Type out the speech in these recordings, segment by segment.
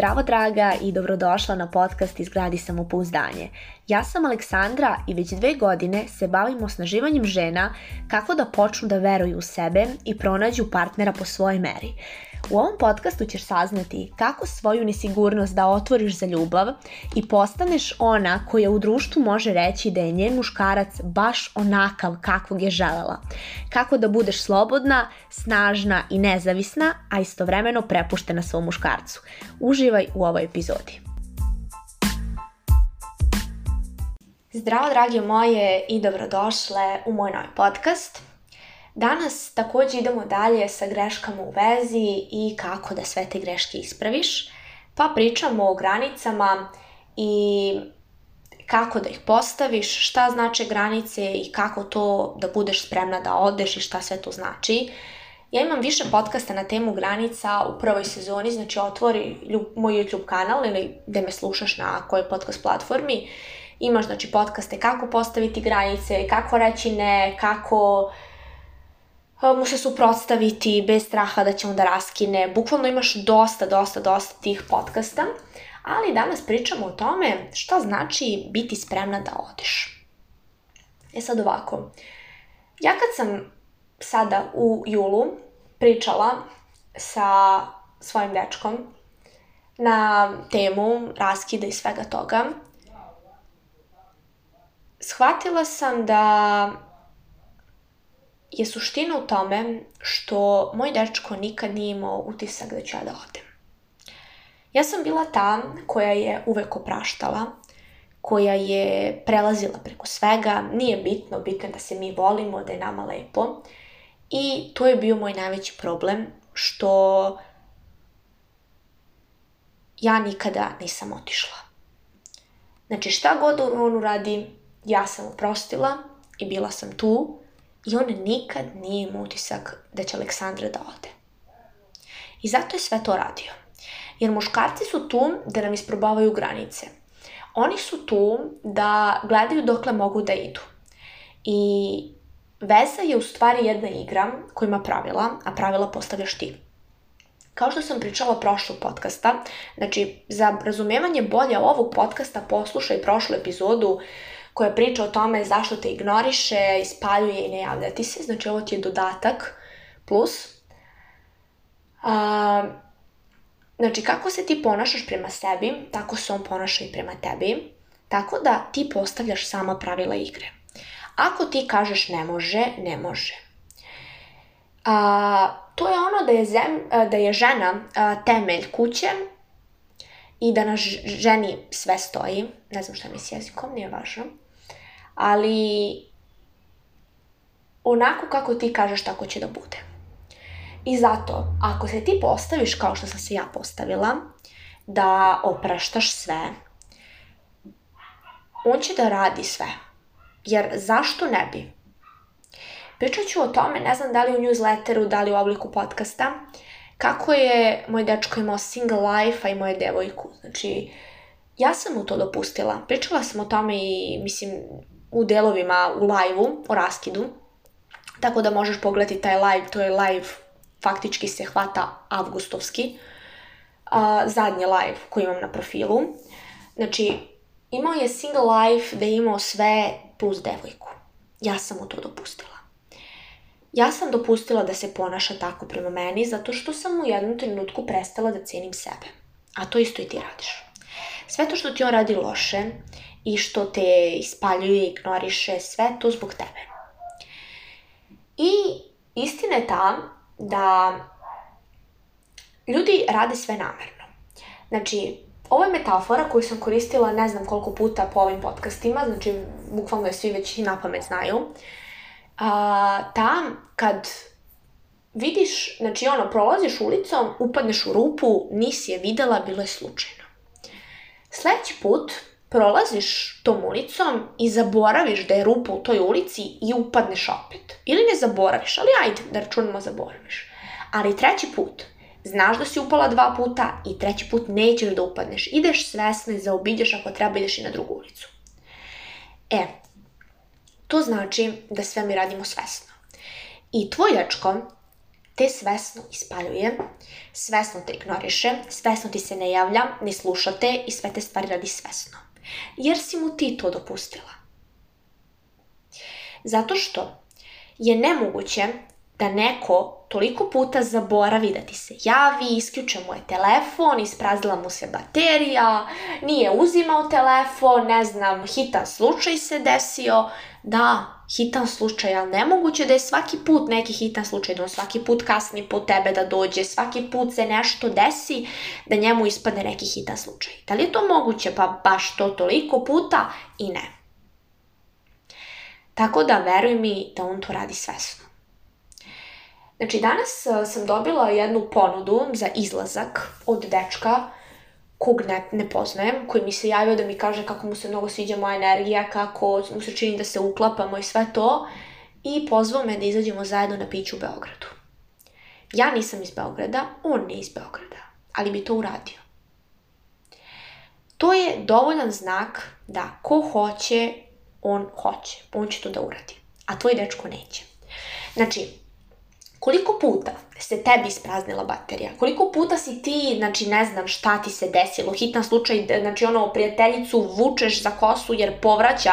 Zdravo draga i dobrodošla na podcast Izgradi samopouzdanje. Ja sam Aleksandra i već dve godine se bavim osnaživanjem žena kako da počnu da veruju u sebe i pronađu partnera po svojoj meri. U ovom podcastu ćeš saznati kako svoju nesigurnost da otvoriš za ljubav i postaneš ona koja u društvu može reći da je njen muškarac baš onakav kakvog je želela. Kako da budeš slobodna, snažna i nezavisna, a istovremeno prepuštena svom muškarcu. Uživaj u ovoj epizodi. Zdravo, drage moje, i dobrodošle u moj novi podcast – Danas takođe idemo dalje sa greškama u vezi i kako da sve te greške ispraviš, pa pričamo o granicama i kako da ih postaviš, šta znače granice i kako to da budeš spremna da odeš i šta sve to znači. Ja imam više podcasta na temu granica u prvoj sezoni, znači otvori ljub, moj YouTube kanal ili gde me slušaš na kojoj podcast platformi. Imaš znači podcaste kako postaviti granice, kako reći ne, kako uh, E, mu se suprotstaviti bez straha da će on da raskine. Bukvalno imaš dosta, dosta, dosta tih podcasta, ali danas pričamo o tome šta znači biti spremna da odeš. E sad ovako, ja kad sam sada u julu pričala sa svojim dečkom na temu raskida i svega toga, shvatila sam da je suština u tome što moj dečko nikad nije imao utisak da ću ja da odem. Ja sam bila ta koja je uvek opraštala, koja je prelazila preko svega, nije bitno, bitno je da se mi volimo, da je nama lepo. I to je bio moj najveći problem, što ja nikada nisam otišla. Znači šta god on uradi, ja sam oprostila i bila sam tu i on nikad nije imao utisak da će Aleksandra da ode. I zato je sve to radio. Jer muškarci su tu da nam isprobavaju granice. Oni su tu da gledaju dokle mogu da idu. I veza je u stvari jedna igra koja ima pravila, a pravila postavljaš ti. Kao što sam pričala prošlog podcasta, znači za razumevanje bolje ovog podcasta poslušaj prošlu epizodu uh, koja priča o tome zašto te ignoriše, ispaljuje i ne javlja ti se. Znači ovo ti je dodatak plus. A, znači kako se ti ponašaš prema sebi, tako se on ponaša i prema tebi. Tako da ti postavljaš sama pravila igre. Ako ti kažeš ne može, ne može. A, to je ono da je, zem, da je žena a, temelj kuće i da na ženi sve stoji. Ne znam šta mi s jezikom, nije važno ali onako kako ti kažeš tako će da bude. I zato, ako se ti postaviš kao što sam se ja postavila, da opraštaš sve, on će da radi sve. Jer zašto ne bi? Pričat ću o tome, ne znam da li u newsletteru, da li u obliku podcasta, kako je moj dečko imao single life, a i moje devojku. Znači, ja sam mu to dopustila. Pričala sam o tome i, mislim, u delovima u live-u o raskidu. Tako da možeš pogledati taj live, to je live faktički se hvata avgustovski. A, zadnji live koji imam na profilu. Znači, imao je single life da je imao sve plus devojku. Ja sam mu to dopustila. Ja sam dopustila da se ponaša tako prema meni zato što sam u jednom trenutku prestala da cenim sebe. A to isto i ti radiš. Sve to što ti on radi loše i što te ispaljuje, ignoriše, sve to zbog tebe. I istina je ta da ljudi rade sve namerno. Znači, ovo je metafora koju sam koristila ne znam koliko puta po ovim podcastima, znači bukvalno je svi već i na pamet znaju. A, ta kad vidiš, znači ono, prolaziš ulicom, upadneš u rupu, nisi je videla, bilo je slučajno. Sledeći put prolaziš tom ulicom i zaboraviš da je rupa u toj ulici i upadneš opet. Ili ne zaboraviš, ali ajde da računamo zaboraviš. Ali treći put, znaš da si upala dva puta i treći put nećeš da upadneš. Ideš svesno i zaobiđeš ako treba ideš i na drugu ulicu. E, to znači da sve mi radimo svesno. I tvoj dečko te svesno ispaljuje, svesno te ignoriše, svesno ti se ne javlja, ne sluša te i sve te stvari radi svesno. Jer si mu ti to dopustila. Zato što je nemoguće da neko toliko puta zaboravi da ti se javi, isključe mu je telefon, isprazila mu se baterija, nije uzimao telefon, ne znam, hitan slučaj se desio, da, hitan slučaj, ali nemoguće da je svaki put neki hitan slučaj, da on svaki put kasni po tebe da dođe, svaki put se nešto desi, da njemu ispadne neki hitan slučaj. Da li je to moguće? Pa baš to toliko puta i ne. Tako da veruj mi da on to radi svesno. Znači, danas eh, sam dobila jednu ponudu za izlazak od dečka kog ne, ne poznajem, koji mi se javio da mi kaže kako mu se mnogo sviđa moja energija, kako mu se čini da se uklapamo i sve to. I pozvao me da izađemo zajedno na piću u Beogradu. Ja nisam iz Beograda, on nije iz Beograda, ali bi to uradio. To je dovoljan znak da ko hoće, on hoće. On će to da uradi, a tvoj dečko neće. Znači, koliko puta se tebi ispraznila baterija? Koliko puta si ti, znači ne znam šta ti se desilo, hitan slučaj, da, znači ono prijateljicu vučeš za kosu jer povraća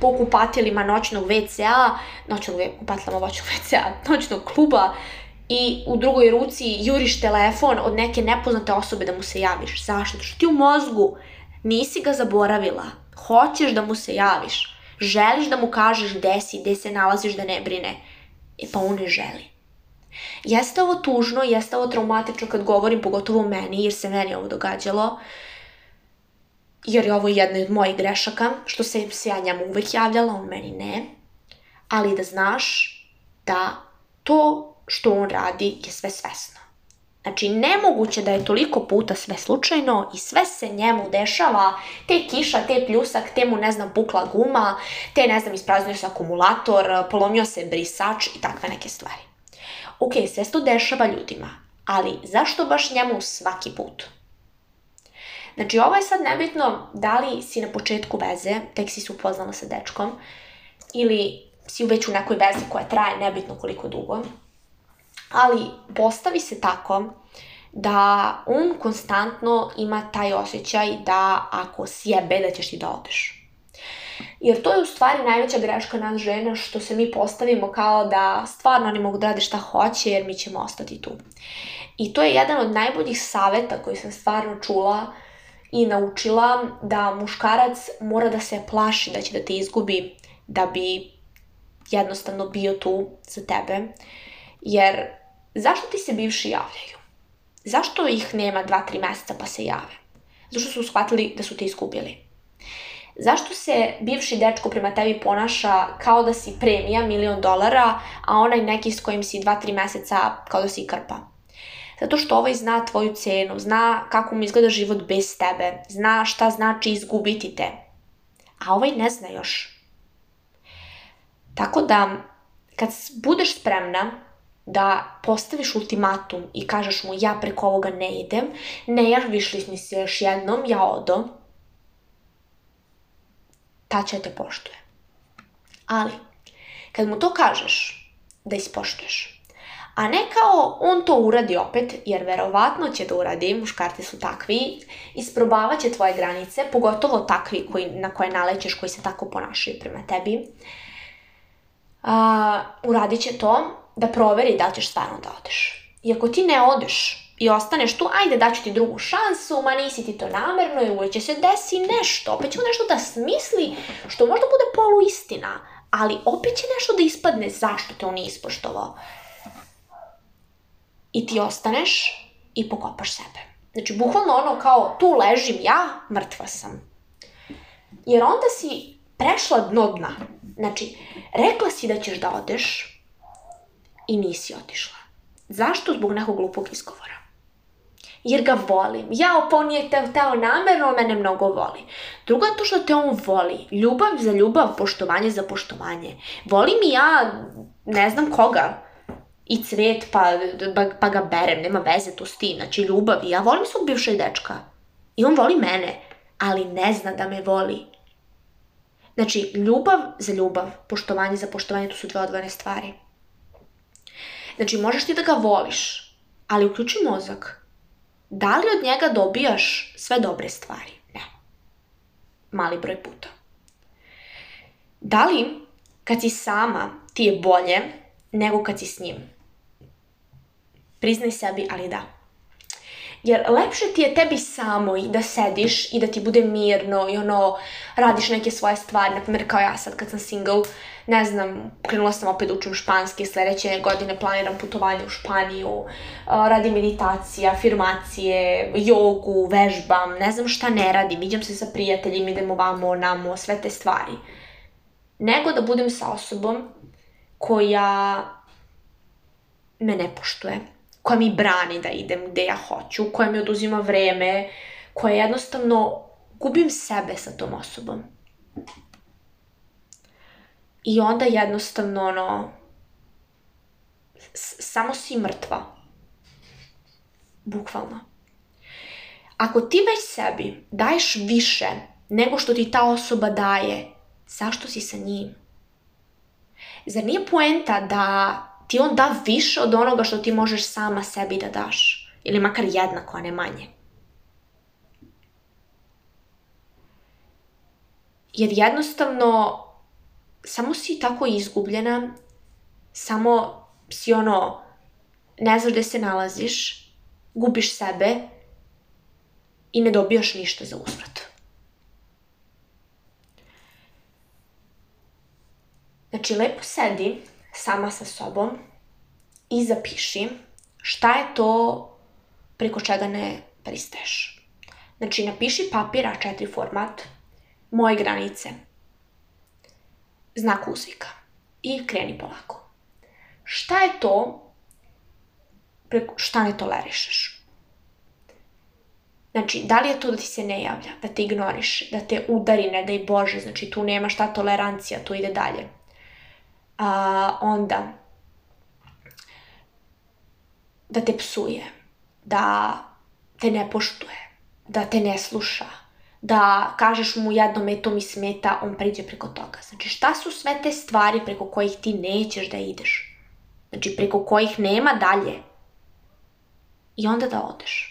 po kupatilima noćnog WC-a, noćnog kupatilama noćnog WC-a, noćnog kluba i u drugoj ruci juriš telefon od neke nepoznate osobe da mu se javiš. Zašto? Što ti u mozgu nisi ga zaboravila, hoćeš da mu se javiš, želiš da mu kažeš gde si, gde se nalaziš da ne brine. E pa on ne želi Jeste ovo tužno, jeste ovo traumatično kad govorim, pogotovo o meni, jer se meni ovo događalo, jer je ovo jedna od mojih grešaka, što se, se ja njemu uvek javljala, on meni ne, ali da znaš da to što on radi je sve svesno. Znači, nemoguće da je toliko puta sve slučajno i sve se njemu dešava, te kiša, te pljusak, te mu, ne znam, pukla guma, te, ne znam, ispraznio se akumulator, polomio se brisač i takve neke stvari. Ok, sve se to dešava ljudima, ali zašto baš njemu svaki put? Znači, ovo je sad nebitno da li si na početku veze, tek si se upoznala sa dečkom, ili si već u nekoj vezi koja traje nebitno koliko dugo, ali postavi se tako da on konstantno ima taj osjećaj da ako sjebe da ćeš ti da odeš. Jer to je u stvari najveća greška nas žena što se mi postavimo kao da stvarno oni mogu da rade šta hoće jer mi ćemo ostati tu. I to je jedan od najboljih saveta koji sam stvarno čula i naučila da muškarac mora da se plaši da će da te izgubi da bi jednostavno bio tu za tebe. Jer zašto ti se bivši javljaju? Zašto ih nema dva, tri meseca pa se jave? Zašto su shvatili da su te izgubili? Zašto se bivši dečko prema tebi ponaša kao da si premija milion dolara, a onaj neki s kojim si 2-3 meseca kao da si krpa? Zato što ovaj zna tvoju cenu, zna kako mu izgleda život bez tebe, zna šta znači izgubiti te. A ovaj ne zna još. Tako da, kad budeš spremna da postaviš ultimatum i kažeš mu ja preko ovoga ne idem, ne javiš li mi se još jednom, ja odo, tača te poštuje. Ali, kad mu to kažeš, da ispoštuješ. A ne kao on to uradi opet, jer verovatno će da uradi, muškarci su takvi, isprobavat će tvoje granice, pogotovo takvi koji, na koje nalećeš, koji se tako ponašaju prema tebi. Uh, uradit će to da proveri da li ćeš stvarno da odeš. I ako ti ne odeš, i ostaneš tu, ajde daću ti drugu šansu, ma nisi ti to namerno i uvek će se desi nešto, opet će nešto da smisli što možda bude poluistina, ali opet će nešto da ispadne zašto te on nije ispoštovao. I ti ostaneš i pokopaš sebe. Znači, bukvalno ono kao tu ležim ja, mrtva sam. Jer onda si prešla dno dna. Znači, rekla si da ćeš da odeš i nisi otišla. Zašto? Zbog nekog glupog izgovora jer ga volim. Ja pa on nije teo, teo namerno, on mene mnogo voli. Drugo je to što te on voli. Ljubav za ljubav, poštovanje za poštovanje. Volim i ja ne znam koga, i cvet, pa, pa, pa ga berem, nema veze to s tim, znači ljubav. Ja volim svog bivšeg dečka i on voli mene, ali ne zna da me voli. Znači, ljubav za ljubav, poštovanje za poštovanje, to su dve odvojene stvari. Znači, možeš ti da ga voliš, ali uključi mozak da li od njega dobijaš sve dobre stvari? Ne. Mali broj puta. Da li kad si sama ti je bolje nego kad si s njim? Priznaj sebi, ali da. Jer lepše ti je tebi samoj da sediš i da ti bude mirno i ono, radiš neke svoje stvari. na Naprimjer, kao ja sad kad sam single, ne znam, krenula sam opet da učim španski, sledeće godine planiram putovanje u Španiju, uh, radim meditacije, afirmacije, jogu, vežbam, ne znam šta ne radim, iđem se sa prijateljima, idemo vamo, namo, sve te stvari. Nego da budem sa osobom koja me ne poštuje koja mi brani da idem gde ja hoću, koja mi oduzima vreme, koja jednostavno gubim sebe sa tom osobom. I onda jednostavno ono samo si mrtva. Bukvalno. Ako ti već sebi daješ više nego što ti ta osoba daje, zašto si sa njim? Zar nije poenta da ti on da više od onoga što ti možeš sama sebi da daš. Ili makar jednako, a ne manje. Jer jednostavno, samo si tako izgubljena, samo si ono, ne znaš gde se nalaziš, gubiš sebe i ne dobijaš ništa za uzvrat. Znači, lepo sedi sama sa sobom i zapiši šta je to preko čega ne pristaješ. Znači, napiši papira četiri format, moje granice, znak uzvika i kreni polako. Šta je to preko šta ne tolerišeš? Znači, da li je to da ti se ne javlja, da te ignoriš, da te udari, ne daj Bože, znači tu nema šta tolerancija, tu ide dalje a, onda da te psuje, da te ne poštuje, da te ne sluša, da kažeš mu jednom eto mi smeta, on priđe preko toga. Znači šta su sve te stvari preko kojih ti nećeš da ideš? Znači preko kojih nema dalje. I onda da odeš.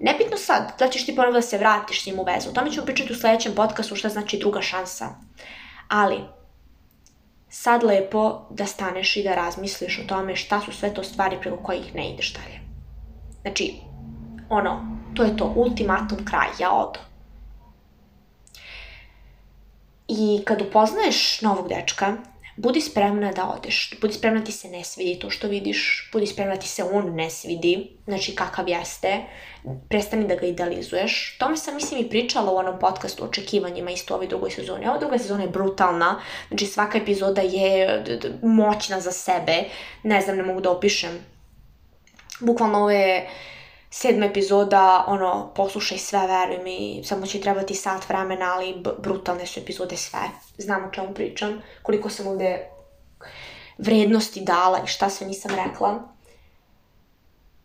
Nebitno sad, da ćeš ti ponovno da se vratiš s njim u vezu. O tome ćemo pričati u sledećem podcastu šta znači druga šansa. Ali, sad lepo da staneš i da razmisliš o tome šta su sve to stvari preko kojih ne ideš dalje. Znači, ono, to je to, ultimatum kraj, ja odo. I kad upoznaješ novog dečka budi spremna da odeš, budi spremna da ti se ne svidi to što vidiš, budi spremna da ti se on ne svidi, znači kakav jeste, prestani da ga idealizuješ. Tome sam, mislim, i pričala u onom podcastu o očekivanjima isto ove drugoj sezone. Ova druga sezona je brutalna, znači svaka epizoda je moćna za sebe, ne znam, ne mogu da opišem. Bukvalno je sedma epizoda, ono, poslušaj sve, veruj mi, samo će trebati sat vremena, ali brutalne su epizode sve. Znam o čemu pričam, koliko sam ovde vrednosti dala i šta sve nisam rekla.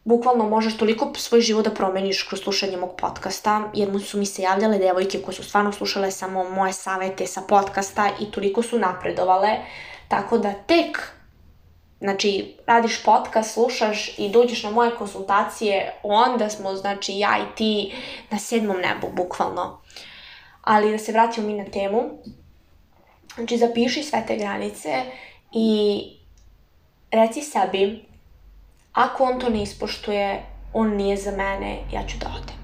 Bukvalno možeš toliko svoj život da promeniš kroz slušanje mog podcasta, jer mu su mi se javljale devojke koje su stvarno slušale samo moje savete sa podcasta i toliko su napredovale, tako da tek Znači, radiš podcast, slušaš i dođeš na moje konsultacije, onda smo, znači, ja i ti na sedmom nebu, bukvalno. Ali da se vratimo mi na temu. Znači, zapiši sve te granice i reci sebi, ako on to ne ispoštuje, on nije za mene, ja ću da odem.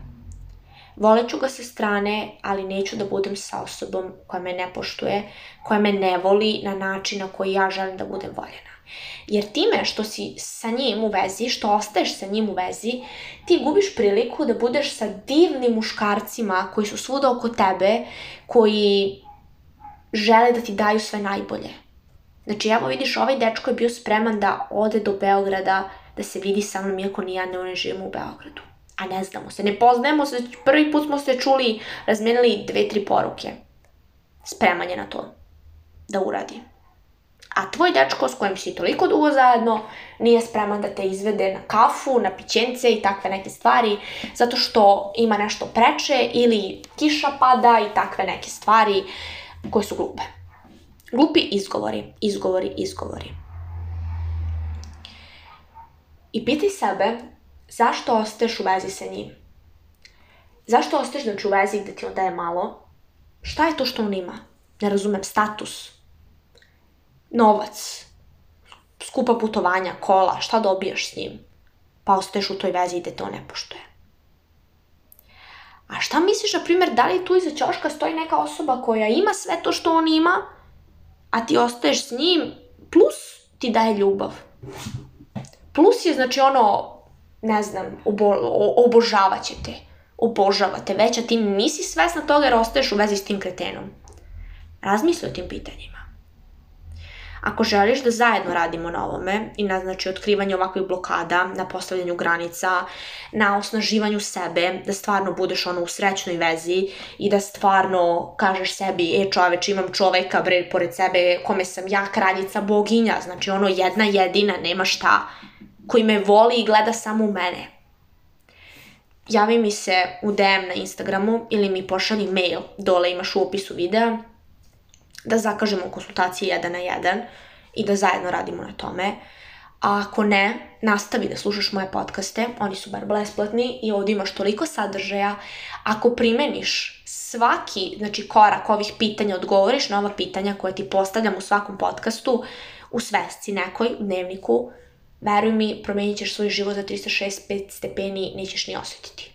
Voleću ga sa strane, ali neću da budem sa osobom koja me ne poštuje, koja me ne voli na način na koji ja želim da budem voljena. Jer time što si sa njim u vezi, što ostaješ sa njim u vezi, ti gubiš priliku da budeš sa divnim muškarcima koji su svuda oko tebe, koji žele da ti daju sve najbolje. Znači, evo vidiš, ovaj dečko je bio spreman da ode do Beograda, da se vidi sa mnom, iako ni ja ne, ne živimo u Beogradu. A ne znamo se, ne poznajemo se, prvi put smo se čuli, razmenili dve, tri poruke. Spreman je na to da uradi a tvoj dečko s kojim si toliko dugo zajedno nije spreman da te izvede na kafu, na pićence i takve neke stvari, zato što ima nešto preče ili kiša pada i takve neke stvari koje su glupe. Glupi izgovori, izgovori, izgovori. I pitaj sebe zašto ostaješ u vezi sa njim. Zašto ostaješ znači, u vezi gde ti on daje malo? Šta je to što on ima? Ne razumem status Novac. Skupa putovanja, kola, šta dobiješ s njim? Pa ostaješ u toj vezi gde dete to ne poštuje. A šta misliš, na primjer, da li tu iza ćoška stoji neka osoba koja ima sve to što on ima, a ti ostaješ s njim, plus ti daje ljubav. Plus je, znači, ono, ne znam, obo, obožavaće te. Obožavate već, a ti nisi svesna toga jer ostaješ u vezi s tim kretenom. Razmisli o tim pitanjima. Ako želiš da zajedno radimo na ovome i na znači otkrivanju ovakvih blokada, na postavljanju granica, na osnaživanju sebe, da stvarno budeš ono u srećnoj vezi i da stvarno kažeš sebi, e čoveč, imam čoveka bre pored sebe kome sam ja kraljica boginja, znači ono jedna jedina, nema šta, koji me voli i gleda samo u mene. Javi mi se u DM na Instagramu ili mi pošalji mail, dole imaš u opisu videa, da zakažemo konsultacije jedan na jedan i da zajedno radimo na tome. A ako ne, nastavi da slušaš moje podcaste, oni su bar besplatni i ovdje imaš toliko sadržaja. Ako primeniš svaki, znači korak ovih pitanja, odgovoriš na ova pitanja koja ti postavljam u svakom podcastu, u svesci nekoj, u dnevniku, veruj mi, promenit ćeš svoj život za 365 stepeni, nećeš ni osjetiti.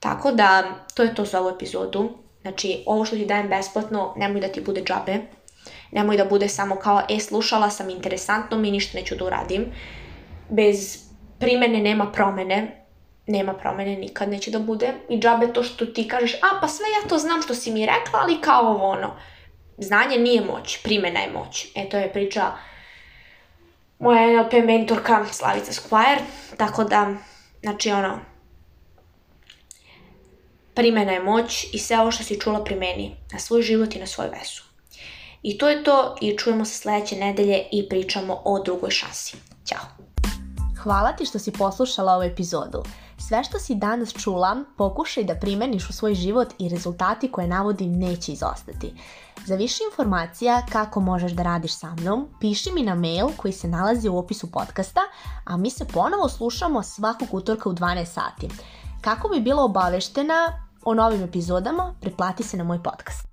Tako da, to je to za ovu epizodu. Znači, ovo što ti dajem besplatno, nemoj da ti bude džabe. Nemoj da bude samo kao, e, slušala sam interesantno, mi ništa neću da uradim. Bez primene nema promene. Nema promene, nikad neće da bude. I džabe to što ti kažeš, a pa sve ja to znam što si mi rekla, ali kao ovo ono. Znanje nije moć, primena je moć. E, to je priča moja NLP mentorka Slavica Squire, tako da, znači ono, primena je moć i sve ovo što si čula primeni na svoj život i na svoju vesu. I to je to i čujemo se sledeće nedelje i pričamo o drugoj šansi. Ćao! Hvala ti što si poslušala ovu epizodu. Sve što si danas čula, pokušaj da primeniš u svoj život i rezultati koje navodim neće izostati. Za više informacija kako možeš da radiš sa mnom, piši mi na mail koji se nalazi u opisu podcasta, a mi se ponovo slušamo svakog utorka u 12 sati. Kako bi bila obaveštena, O novim epizodama preplati se na moj podcast.